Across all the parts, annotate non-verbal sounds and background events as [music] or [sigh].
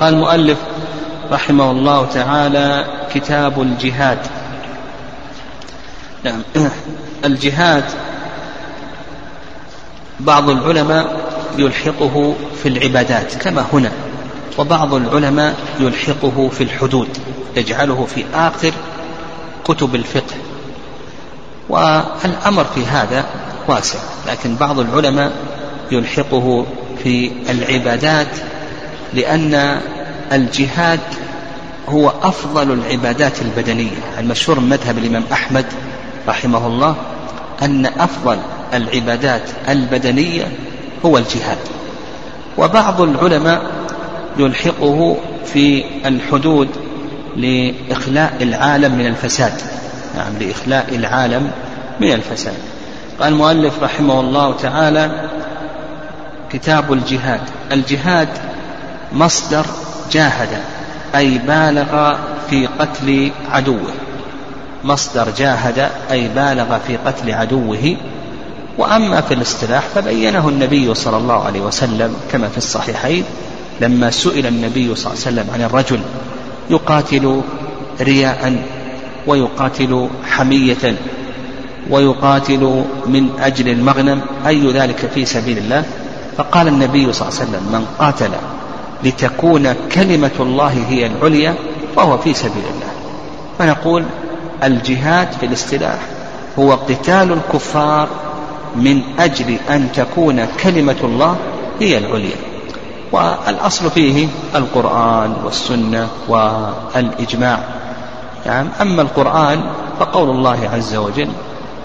قال المؤلف رحمه الله تعالى كتاب الجهاد. نعم. [clears throat] الجهاد بعض العلماء يلحقه في العبادات كما هنا وبعض العلماء يلحقه في الحدود يجعله في آخر كتب الفقه. والأمر في هذا واسع لكن بعض العلماء يلحقه في العبادات لأن الجهاد هو أفضل العبادات البدنية. المشهور من مذهب الإمام أحمد رحمه الله أن أفضل العبادات البدنية هو الجهاد. وبعض العلماء يلحقه في الحدود لإخلاء العالم من الفساد. نعم لإخلاء العالم من الفساد. قال المؤلف رحمه الله تعالى كتاب الجهاد. الجهاد مصدر جاهد أي بالغ في قتل عدوه. مصدر جاهد أي بالغ في قتل عدوه. وأما في الاصطلاح فبينه النبي صلى الله عليه وسلم كما في الصحيحين لما سئل النبي صلى الله عليه وسلم عن الرجل يقاتل رياء ويقاتل حمية ويقاتل من أجل المغنم أي ذلك في سبيل الله؟ فقال النبي صلى الله عليه وسلم من قاتل لتكون كلمة الله هي العليا فهو في سبيل الله. فنقول الجهاد في الاصطلاح هو قتال الكفار من أجل أن تكون كلمة الله هي العليا. والأصل فيه القرآن والسنة والإجماع. يعني أما القرآن فقول الله عز وجل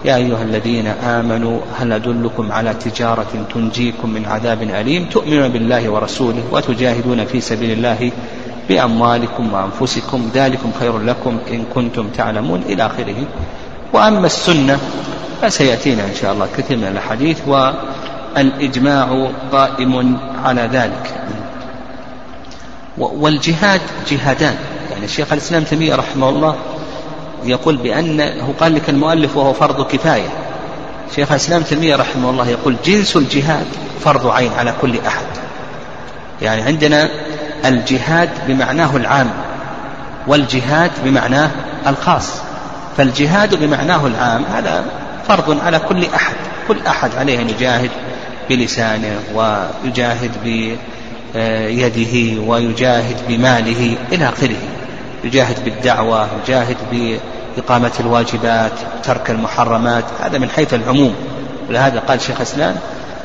يا أيها الذين آمنوا هل أدلكم على تجارة تنجيكم من عذاب أليم؟ تؤمنون بالله ورسوله وتجاهدون في سبيل الله بأموالكم وأنفسكم. ذلكم خير لكم إن كنتم تعلمون إلى آخره. وأما السنة فسيأتينا إن شاء الله كثير من الأحاديث والإجماع قائم على ذلك. والجهاد جهادان. يعني الشيخ الإسلام تيمية رحمه الله يقول بأنه قال لك المؤلف وهو فرض كفاية. شيخ الإسلام تيمية رحمه الله يقول جنس الجهاد فرض عين على كل أحد. يعني عندنا الجهاد بمعناه العام والجهاد بمعناه الخاص. فالجهاد بمعناه العام هذا فرض على كل أحد. كل أحد عليه أن يجاهد بلسانه ويجاهد بيده ويجاهد بماله إلى آخره. يجاهد بالدعوة يجاهد بإقامة الواجبات ترك المحرمات هذا من حيث العموم. ولهذا قال شيخ الإسلام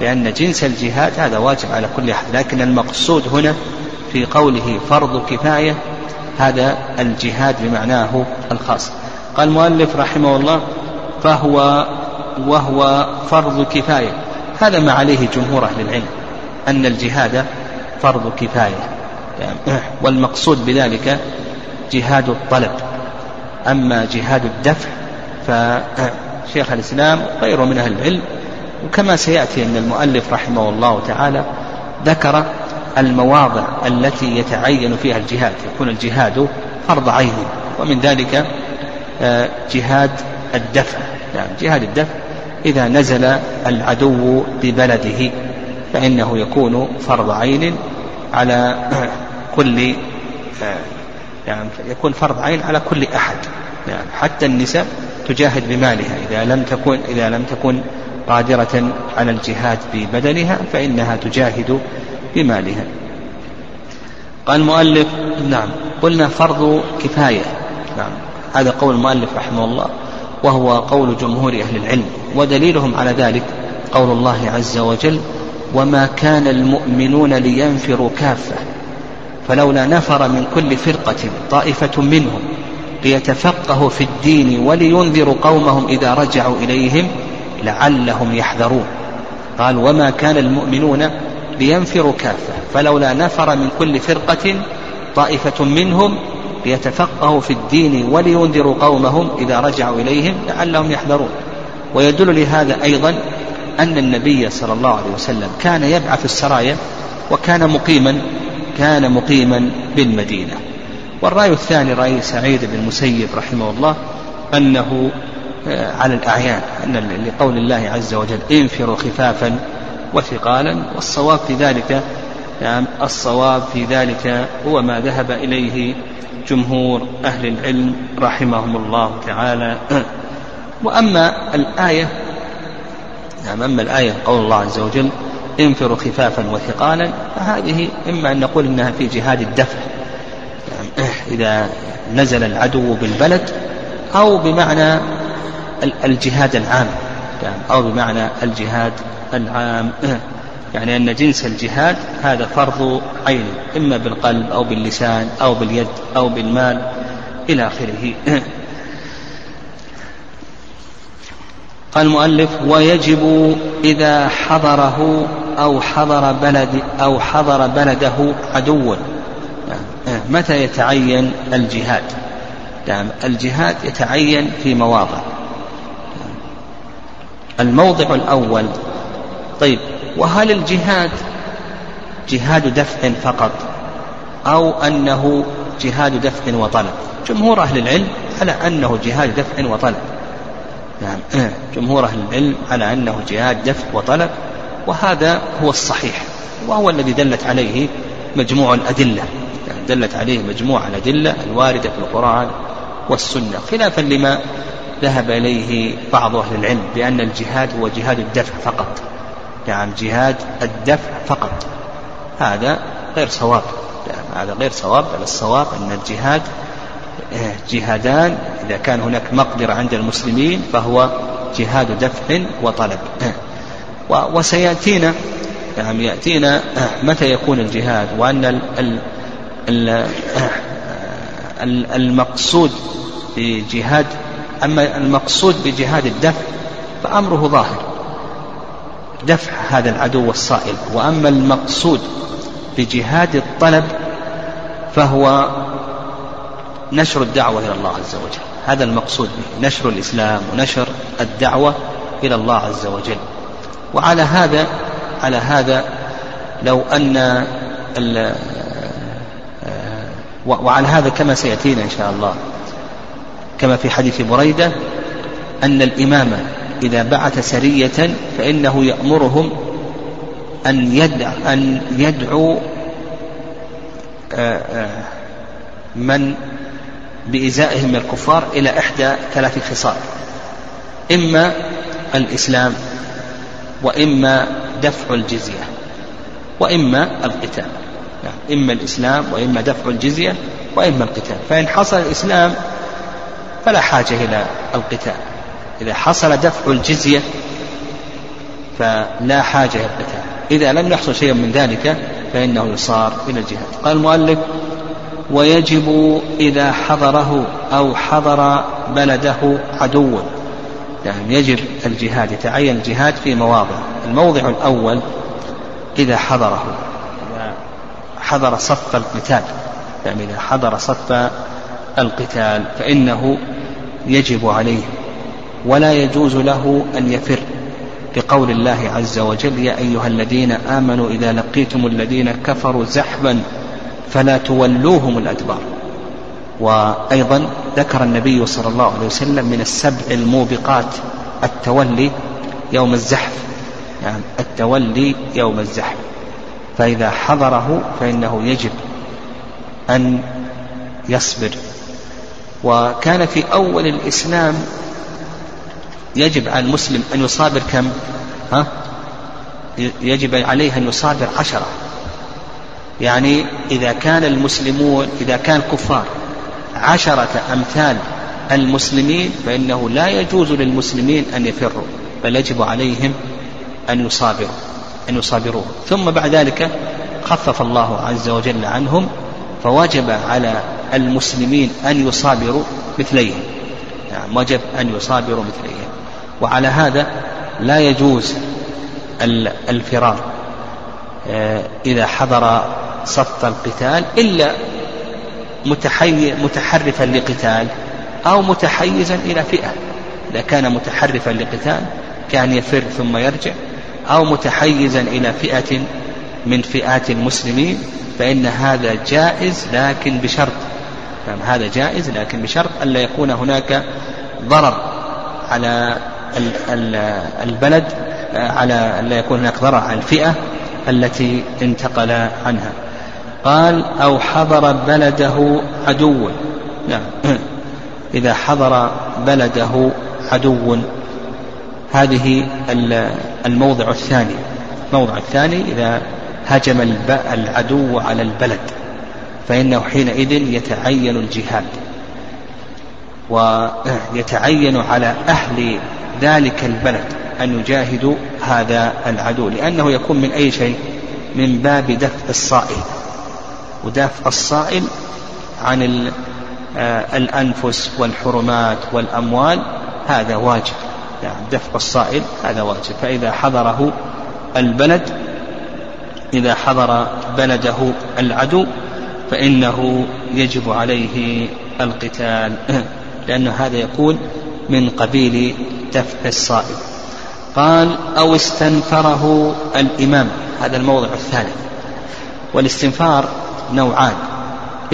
بأن جنس الجهاد هذا واجب على كل أحد لكن المقصود هنا في قوله فرض كفاية هذا الجهاد بمعناه الخاص. قال المؤلف رحمه الله فهو وهو فرض كفاية. هذا ما عليه جمهور أهل العلم أن الجهاد فرض كفاية. يعني [clears throat] والمقصود بذلك جهاد الطلب. أما جهاد الدفع فشيخ الإسلام غيره من أهل العلم. وكما سيأتي أن المؤلف رحمه الله تعالى ذكر المواضع التي يتعين فيها الجهاد. يكون الجهاد فرض عين. ومن ذلك آه، جهاد الدفع. يعني جهاد الدفع. إذا نزل العدو ببلده فإنه يكون فرض عين على كل يعني يكون فرض عين على كل أحد. يعني حتى النساء تجاهد بمالها. إذا لم تكن إذا لم تكن قادرة على الجهاد ببدنها فإنها تجاهد بمالها. قال المؤلف نعم. قلنا فرض كفاية. نعم. هذا قول المؤلف رحمه الله وهو قول جمهور أهل العلم ودليلهم على ذلك قول الله عز وجل وما كان المؤمنون لينفروا كافة. فلولا نفر من كل فرقة طائفة منهم ليتفقهوا في الدين ولينذروا قومهم إذا رجعوا إليهم لعلهم يحذرون. قال وما كان المؤمنون لينفروا كافة. فلولا نفر من كل فرقة طائفة منهم ليتفقهوا في الدين ولينذروا قومهم إذا رجعوا إليهم لعلهم يحذرون. ويدل لهذا أيضا أن النبي صلى الله عليه وسلم كان يبعث السرايا وكان مقيما كان مقيما بالمدينة. والرأي الثاني رأي سعيد بن المسيب رحمه الله أنه آه، على الأعيان أن لقول الله عز وجل انفروا خفافا وثقالا والصواب في ذلك نعم الصواب في ذلك هو ما ذهب إليه جمهور أهل العلم رحمهم الله تعالى. [clears throat] وأما الآية نعم أما الآية قول الله عز وجل انفروا خفافا وثقالا فهذه إما أن نقول إنها في جهاد الدفع يعني إذا نزل العدو بالبلد أو بمعنى الجهاد العام يعني أو بمعنى الجهاد العام. يعني أن جنس الجهاد هذا فرض عين إما بالقلب أو باللسان أو باليد أو بالمال إلى آخره. قال المؤلف ويجب إذا حضره أو حضر بلد أو حضر بلده عدو. متى يتعين الجهاد؟ يعني الجهاد يتعين في مواضع. الموضع الأول طيب وهل الجهاد جهاد دفع فقط أو أنه جهاد دفع وطلب؟ جمهور أهل العلم على أنه جهاد دفع وطلب. نعم جمهور أهل العلم على أنه جهاد دفع وطلب. وهذا هو الصحيح وهو الذي دلت عليه مجموع الأدلة. يعني دلت عليه مجموع الأدلة الواردة في القرآن والسنة خلافا لما ذهب إليه بعض أهل العلم بأن الجهاد هو جهاد الدفع فقط. يعني جهاد الدفع فقط. هذا غير صواب. يعني هذا غير صواب بل الصواب أن الجهاد آه، جهادان إذا كان هناك مقدرة عند المسلمين فهو جهاد دفع وطلب. وسيأتينا يعني يأتينا آه، متى يكون الجهاد؟ وأن المقصود بجهاد أما المقصود بجهاد الدفع فأمره ظاهر دفع هذا العدو الصائل وأما المقصود بجهاد الطلب فهو نشر الدعوة إلى الله عز وجل. هذا المقصود به نشر الإسلام ونشر الدعوة إلى الله عز وجل. وعلى هذا على هذا لو أن وعلى هذا كما سيأتينا إن شاء الله. كما في حديث بريدة أن الإمام إذا بعث سرية فإنه يأمرهم أن يدع أن يدعو آه، آه، من بإزائهم من الكفار إلى إحدى ثلاث خصال. إما الإسلام وإما دفع الجزية وإما القتال. إما الإسلام وإما دفع الجزية وإما القتال. فإن حصل الإسلام فلا حاجة إلى القتال. إذا حصل دفع الجزية فلا حاجة إلى القتال. إذا لم يحصل شيء من ذلك فإنه يصار إلى الجهاد. قال المؤلف ويجب إذا حضره أو حضر بلده عدو. يعني يجب الجهاد يتعين الجهاد في مواضع. الموضع الأول إذا حضره. إذا حضر صف القتال. يعني إذا حضر صف القتال فإنه يجب عليه ولا يجوز له أن يفر. بقول الله عز وجل يا أيها الذين آمنوا إذا لقيتم الذين كفروا زحفا فلا تولوهم الأدبار. وأيضا ذكر النبي صلى الله عليه وسلم من السبع الموبقات التولي يوم الزحف. يعني التولي يوم الزحف. فإذا حضره فإنه يجب أن يصبر. وكان في أول الإسلام يجب على المسلم أن يصابر كم؟ ها؟ يجب عليه أن يصابر عشرة. يعني إذا كان المسلمون إذا كان الكفار عشرة أمثال المسلمين فإنه لا يجوز للمسلمين أن يفروا بل يجب عليهم أن يصابروا أن يصابروا. ثم بعد ذلك خفف الله عز وجل عنهم فوجب على المسلمين أن يصابروا مثليهم. يعني وجب أن يصابروا مثليهم. وعلى هذا لا يجوز الفرار. آه، إذا حضر صف القتال إلا متحرفا لقتال أو متحيزا إلى فئة. إذا كان متحرفا لقتال كان يفر ثم يرجع. أو متحيزا إلى فئة من فئات المسلمين فإن هذا جائز لكن بشرط. هذا جائز لكن بشرط ألا يكون هناك ضرر على البلد على ألا يكون هناك ضرر على الفئة التي انتقل عنها. قال أو حضر بلده عدو. نعم. [clears throat] إذا حضر بلده عدو. هذه الموضع الثاني. الموضع الثاني إذا هجم العدو على البلد فإنه حينئذ يتعين الجهاد ويتعين [clears throat] على أهل ذلك البلد أن يجاهدوا هذا العدو لأنه يكون من أي شيء؟ من باب دفع الصائل ودفع الصائل عن آه، الأنفس والحرمات والأموال هذا واجب. يعني دفع الصائل هذا واجب. فإذا حضره البلد إذا حضر بلده العدو فإنه يجب عليه القتال. [clears throat] لأن هذا يكون من قبيل دفع الصائل قال أو استنفره الإمام. هذا الموضع الثالث. والاستنفار نوعان.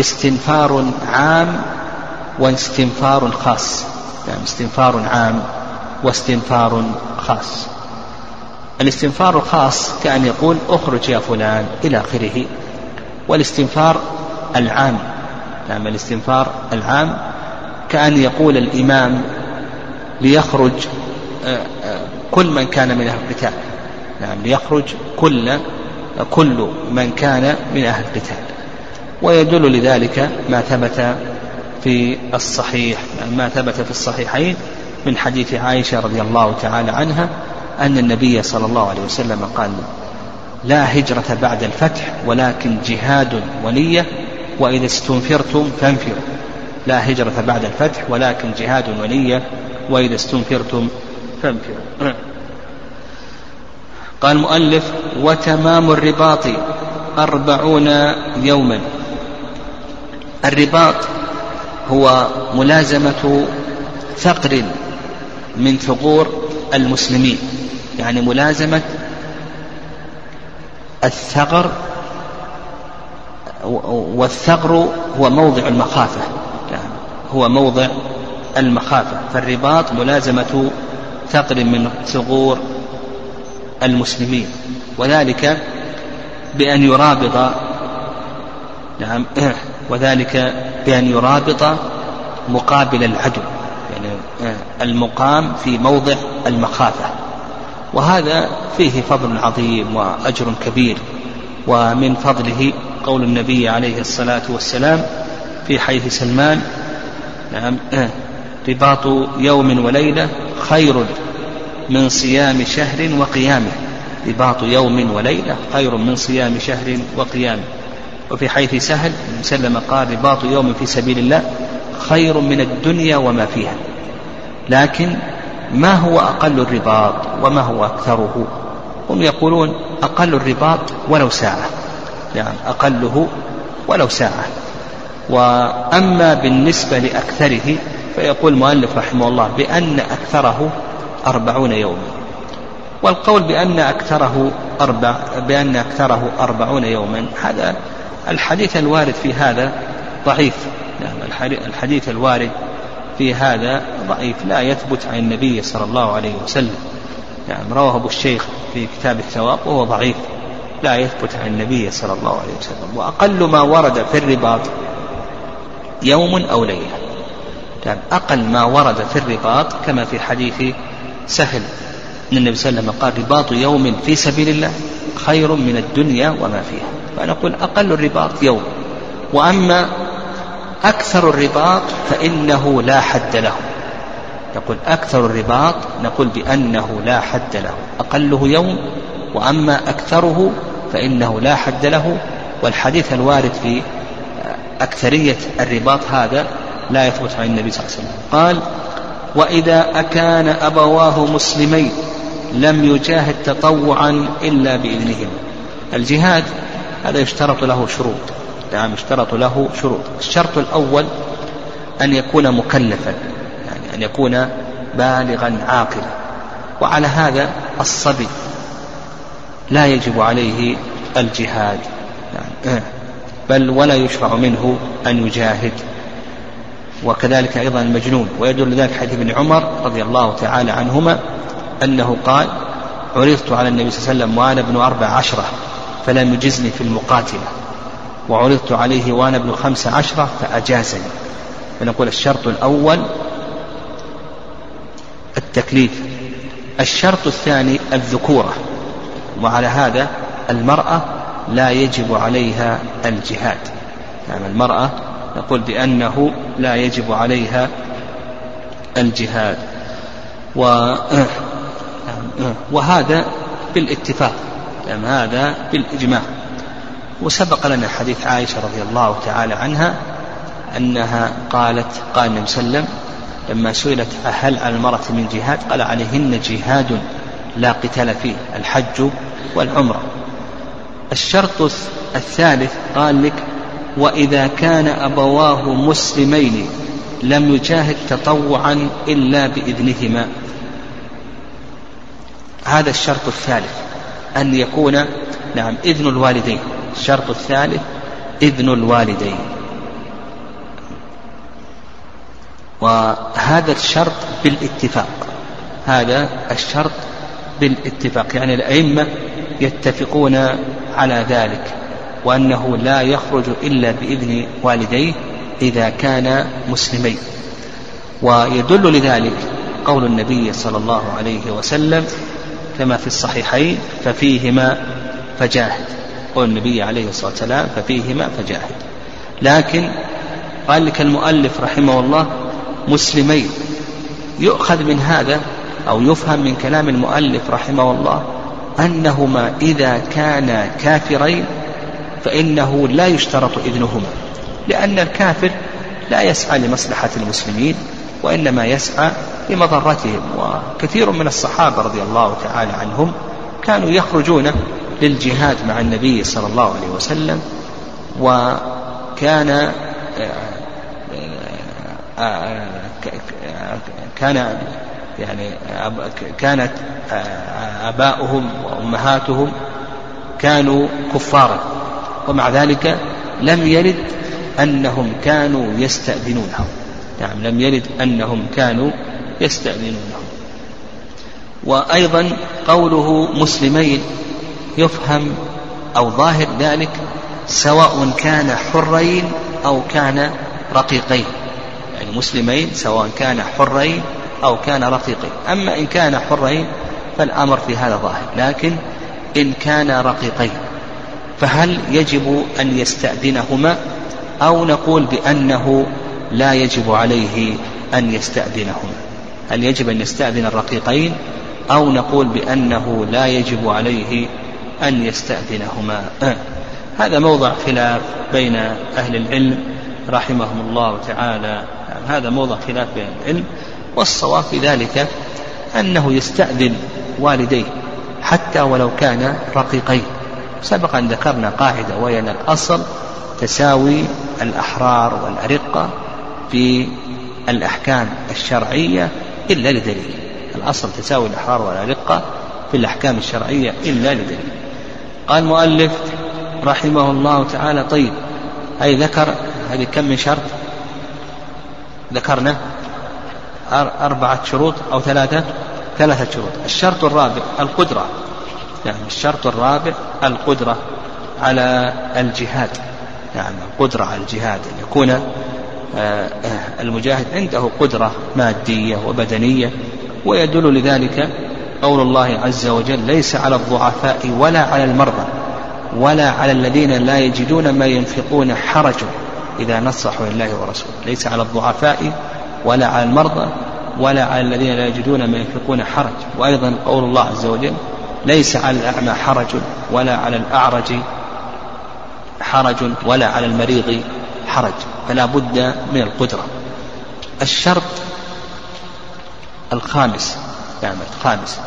استنفار عام واستنفار خاص. يعني استنفار عام واستنفار خاص. الاستنفار الخاص كأن يقول اخرج يا فلان إلى آخره. والاستنفار العام نعم الاستنفار العام كأن يقول الإمام ليخرج آه، آه، كل من كان من أهل القتال. نعم ليخرج كل كل من كان من أهل القتال. ويدل لذلك ما ثبت في الصحيح ما ثبت في الصحيحين من حديث عائشة رضي الله تعالى عنها أن النبي صلى الله عليه وسلم قال لا هجرة بعد الفتح ولكن جهاد ونية وإذا استنفرتم فانفروا. لا هجرة بعد الفتح ولكن جهاد ونية وإذا استنفرتم فانفروا. قال المؤلف وتمام الرباط أربعون يوما. الرباط هو ملازمة ثقر من ثغور المسلمين يعني ملازمة الثغر والثغر هو موضع المخافة يعني هو موضع المخافة فالرباط ملازمة ثغر من ثغور المسلمين وذلك بأن يرابط نعم وذلك بأن يرابط مقابل العدو يعني المقام في موضع المخافة. وهذا فيه فضل عظيم وأجر كبير ومن فضله قول النبي عليه الصلاة والسلام في حيث سلمان نعم رباط يوم وليلة خير من صيام شهر وقيامه. رباط يوم وليلة خير من صيام شهر وقيامه. وفي حيث سهل سلم قال رباط يوم في سبيل الله خير من الدنيا وما فيها. لكن ما هو أقل الرباط وما هو أكثره؟ هم يقولون أقل الرباط ولو ساعة. يعني أقله ولو ساعة. وأما بالنسبة لأكثره فيقول المؤلف رحمه الله بأن أكثره أربعون يوما. والقول بأن أكثره أربع بأن أكثره أربعون يوما هذا الحديث الوارد في هذا ضعيف. يعني الحديث الوارد في هذا ضعيف. لا يثبت عن النبي صلى الله عليه وسلم. يعني رواه أبو الشيخ في كتاب الثواب وهو ضعيف. لا يثبت عن النبي صلى الله عليه وسلم. وأقل ما ورد في الرباط يوم أو ليلة. يعني أقل ما ورد في الرباط كما في حديث سهل. أن النبي صلى الله عليه وسلم قال رباط يوم في سبيل الله خير من الدنيا وما فيها. فنقول أقل الرباط يوم. وأما أكثر الرباط فإنه لا حد له. يقول أكثر الرباط نقول بأنه لا حد له. أقله يوم وأما أكثره فإنه لا حد له. والحديث الوارد في أكثرية الرباط هذا لا يثبت عن النبي صلى الله عليه وسلم. قال وإذا أكان أبواه مسلمين لم يجاهد تطوعا إلا بإذنهما الجهاد هذا يشترط له شروط. نعم يشترط له شروط. الشرط الأول أن يكون مكلفا يعني أن يكون بالغا عاقلا. وعلى هذا الصبي لا يجب عليه الجهاد. يعني بل ولا يشرع منه أن يجاهد. وكذلك أيضا المجنون ويدل ذلك حديث ابن عمر رضي الله تعالى عنهما أنه قال عرضت على النبي صلى الله عليه وسلم وأنا ابن أربع عشرة فلم يجزني في المقاتلة. وعرضت عليه وأنا ابن خمس عشرة فأجازني. فنقول الشرط الأول التكليف. الشرط الثاني الذكورة. وعلى هذا المرأة لا يجب عليها الجهاد. يعني المرأة نقول بأنه لا يجب عليها الجهاد. و [clears throat] وهذا بالاتفاق يعني هذا بالإجماع. وسبق لنا حديث عائشة رضي الله تعالى عنها أنها قالت قال النبي صلى الله عليه وسلم لما سئلت هل على المرأة من جهاد؟ قال عليهن جهاد لا قتال فيه الحج والعمرة. الشرط الثالث قال لك وإذا كان أبواه مسلمين لم يجاهد تطوعا إلا بإذنهما. هذا الشرط الثالث أن يكون نعم إذن الوالدين. الشرط الثالث إذن الوالدين. وهذا الشرط بالاتفاق. هذا الشرط بالاتفاق. يعني الأئمة يتفقون على ذلك وأنه لا يخرج إلا بإذن والديه إذا كان مسلمين. ويدل لذلك قول النبي صلى الله عليه وسلم كما في الصحيحين ففيهما فجاهد. قول النبي عليه الصلاة والسلام ففيهما فجاهد. لكن قال لك المؤلف رحمه الله مسلمين. يؤخذ من هذا أو يفهم من كلام المؤلف رحمه الله أنهما إذا كانا كافرين فإنه لا يشترط إذنهما. لأن الكافر لا يسعى لمصلحة المسلمين وإنما يسعى لمضرتهم وكثير من الصحابة رضي الله تعالى عنهم كانوا يخرجون للجهاد مع النبي صلى الله عليه وسلم وكان كان يعني كانت آباؤهم وأمهاتهم كانوا كفارا ومع ذلك لم يرد أنهم كانوا يستأذنونهم. نعم لم يرد أنهم كانوا يستأذنونهم وأيضا قوله مسلمين يفهم أو ظاهر ذلك سواء كان حرين أو كان رقيقين. يعني مسلمين سواء كان حرين أو كان رقيقين. أما إن كان حرين فالأمر في هذا ظاهر لكن إن كان رقيقين فهل يجب أن يستأذنهما؟ أو نقول بأنه لا يجب عليه أن يستأذنهما. هل يجب أن يستأذن الرقيقين أو نقول بأنه لا يجب عليه أن يستأذنهما؟ هذا موضع خلاف بين أهل العلم رحمهم الله تعالى. هذا موضع خلاف بين العلم والصواب في ذلك أنه يستأذن والديه حتى ولو كان رقيقين. سبق أن ذكرنا قاعدة وهي أن الأصل تساوي الأحرار والأرقة في الأحكام الشرعية إلا لدليل. الأصل تساوي الأحرار والأرقة في الأحكام الشرعية إلا لدليل. قال المؤلف رحمه الله تعالى طيب أي ذكر هذه كم من شرط؟ ذكرنا أربعة شروط أو ثلاثة؟ ثلاثة شروط. الشرط الرابع القدرة. يعني الشرط الرابع القدرة على الجهاد. نعم القدرة على الجهاد. أن يكون المجاهد عنده قدرة مادية وبدنية ويدل لذلك قول الله عز وجل ليس على الضعفاء ولا على المرضى ولا على الذين لا يجدون ما ينفقون حرج إذا نصحوا لله ورسوله. ليس على الضعفاء ولا على المرضى ولا على الذين لا يجدون ما ينفقون حرج. وأيضا قول الله عز وجل ليس على الأعمى حرج ولا على الأعرج حرج ولا على المريض حرج. فلا بد من القدرة. الشرط الخامس نعم الخامس.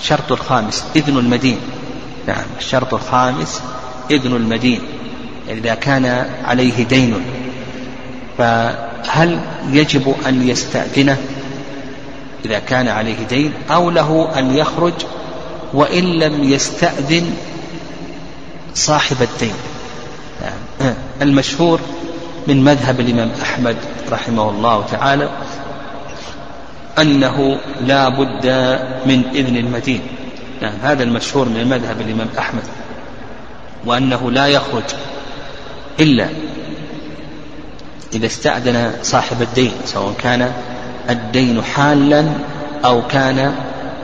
الشرط الخامس إذن المدين. نعم الشرط الخامس إذن المدين. إذا كان عليه دين. فهل يجب أن يستأذنه إذا كان عليه دين أو له أن يخرج وإن لم يستأذن صاحب الدين؟ يعني [clears throat] المشهور من مذهب الإمام أحمد رحمه الله تعالى أنه لا بد من إذن المدين يعني هذا المشهور من مذهب الإمام أحمد. وأنه لا يخرج إلا إذا استأذن صاحب الدين سواء كان الدين حالا أو كان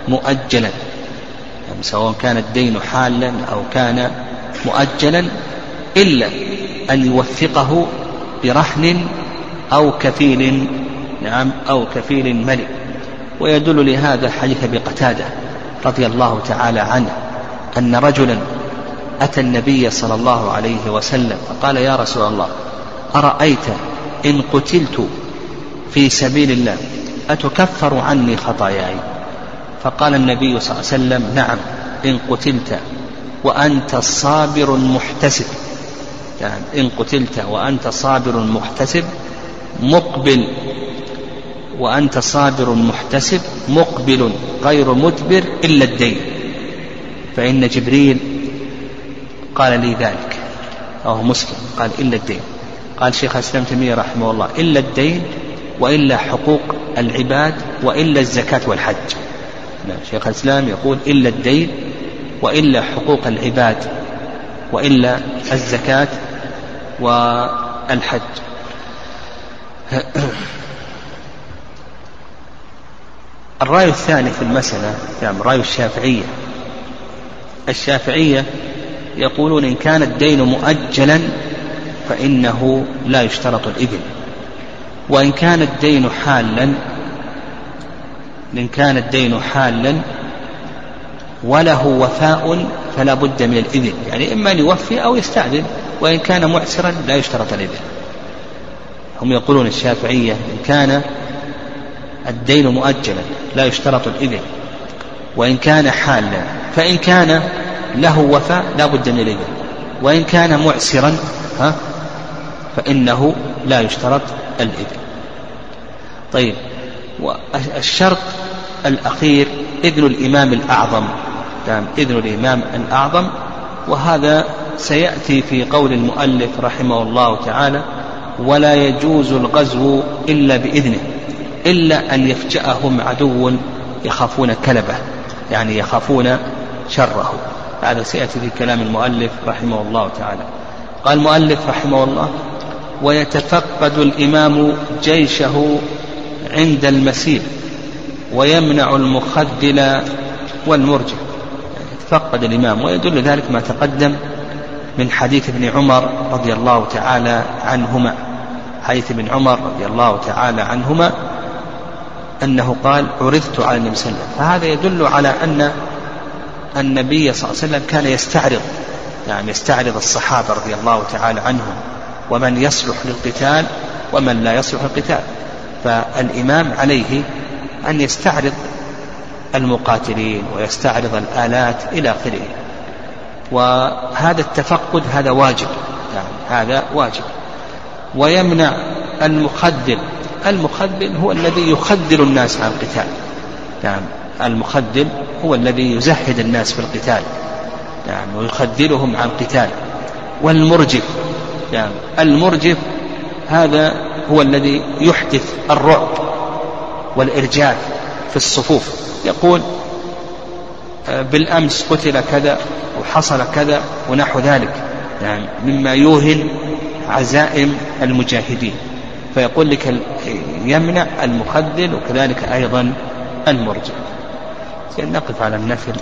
مؤجلا. يعني سواء كان الدين حالا أو كان مؤجلا إلا أن يوثقه برهن أو كفيل نعم أو كفيل ملك. ويدل لهذا حديث أبي قتادة رضي الله تعالى عنه أن رجلا أتى النبي صلى الله عليه وسلم فقال يا رسول الله أرأيت إن قتلت في سبيل الله أتكفر عني خطاياي؟ فقال النبي صلى الله عليه وسلم نعم إن قتلت وأنت صابر محتسب. يعني إن قتلت وأنت صابر محتسب مقبل. وأنت صابر محتسب مقبل. غير مدبر إلا الدين. فإن جبريل قال لي ذلك. أو مسلم قال إلا الدين. قال شيخ الإسلام تيمية رحمه الله إلا الدين وإلا حقوق العباد وإلا الزكاة والحج. نعم شيخ الإسلام يقول إلا الدين وإلا حقوق العباد. وإلا الزكاة والحج. الرأي الثاني في المسألة نعم رأي الشافعية. الشافعية يقولون إن كان الدين مؤجلا فإنه لا يشترط الإذن وإن كان الدين حالا إن كان الدين حالا وله وفاء فلا بد من الإذن يعني إما أن يوفي أو يستأذن وإن كان معسرا لا يشترط الإذن. هم يقولون الشافعية إن كان الدين مؤجلا لا يشترط الإذن وإن كان حالا فإن كان له وفاء لا بد من الإذن وإن كان معسرا ها فإنه لا يشترط الإذن. طيب والشرط الأخير إذن الإمام الأعظم. نعم إذن الإمام الأعظم وهذا سيأتي في قول المؤلف رحمه الله تعالى ولا يجوز الغزو إلا بإذنه إلا أن يفجأهم عدو يخافون كلبه يعني يخافون شره. هذا سيأتي في كلام المؤلف رحمه الله تعالى. قال المؤلف رحمه الله ويتفقد الإمام جيشه عند المسير ويمنع المخدل والمرجع. يتفقد الإمام ويدل ذلك ما تقدم من حديث ابن عمر رضي الله تعالى عنهما. حديث ابن عمر رضي الله تعالى عنهما أنه قال عرضت على النبي صلى الله عليه وسلم. فهذا يدل على أن النبي صلى الله عليه وسلم كان يستعرض يعني يستعرض الصحابة رضي الله تعالى عنهم ومن يصلح للقتال ومن لا يصلح للقتال. فالإمام عليه أن يستعرض المقاتلين ويستعرض الآلات إلى آخره. وهذا التفقد هذا واجب. يعني هذا واجب. ويمنع المخدر المخذل هو الذي يخذل الناس عن القتال. نعم المخذل هو الذي يزهد الناس في القتال. نعم ويخذلهم عن القتال. والمرجف. نعم المرجف هذا هو الذي يحدث الرعب والإرجاف. في الصفوف. يقول آه، بالأمس قتل كذا وحصل كذا ونحو ذلك. يعني مما يوهن عزائم المجاهدين. فيقول لك يمنع المخذل وكذلك أيضا المرجع. نقف على النفل.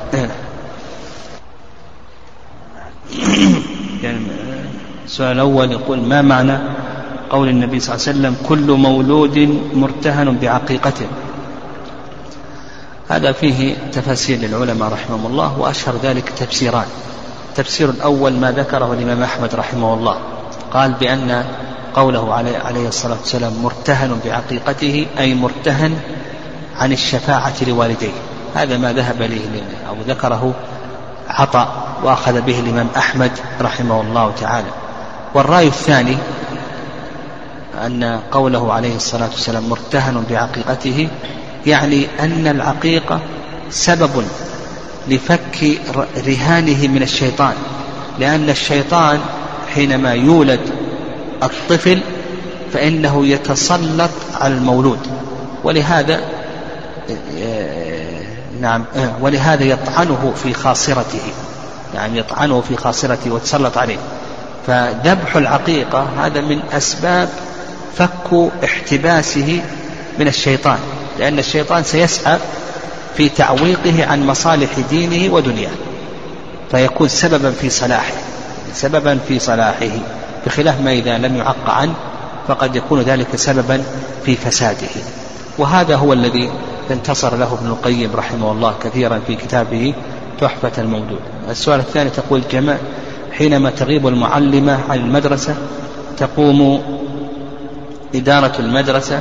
[coughs] يعني السؤال الأول يقول ما معنى قول النبي صلى الله عليه وسلم كل مولود مرتهن بعقيقته هذا فيه تفاسير للعلماء رحمهم الله وأشهر ذلك تفسيران. التفسير الأول ما ذكره الإمام أحمد رحمه الله. قال بأن قوله عليه, الصلاة والسلام مرتهن بعقيقته أي مرتهن عن الشفاعة لوالديه. هذا ما ذهب إليه أو ذكره عطاء وأخذ به الإمام أحمد رحمه الله تعالى. والرأي الثاني أن قوله عليه الصلاة والسلام مرتهن بعقيقته يعني أن العقيقة سبب لفك رهانه من الشيطان. لأن الشيطان حينما يولد الطفل فإنه يتسلط على المولود. ولهذا نعم ولهذا يطعنه في خاصرته. يعني يطعنه في خاصرته وتسلط عليه. فذبح العقيقة هذا من أسباب فك احتباسه من الشيطان. لأن الشيطان سيسعى في تعويقه عن مصالح دينه ودنياه فيكون سببا في صلاحه سببا في صلاحه بخلاف ما إذا لم يعق عنه فقد يكون ذلك سببا في فساده. وهذا هو الذي انتصر له ابن القيم رحمه الله كثيرا في كتابه تحفة المولود السؤال الثاني تقول جمع حينما تغيب المعلمة عن المدرسة تقوم إدارة المدرسة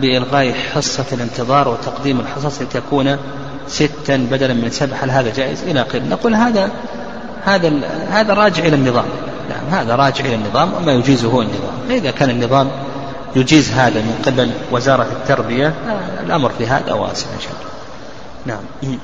بإلغاء حصة الانتظار وتقديم الحصص لتكون ستا بدلا من سبع. هل هذا جائز؟ إلى آخره نقول هذا هذا هذا راجع إلى النظام. نعم هذا راجع إلى النظام وما يجيزه هو النظام. فإذا كان النظام يجيز هذا من قبل وزارة التربية الأمر في هذا واسع إن شاء الله. نعم.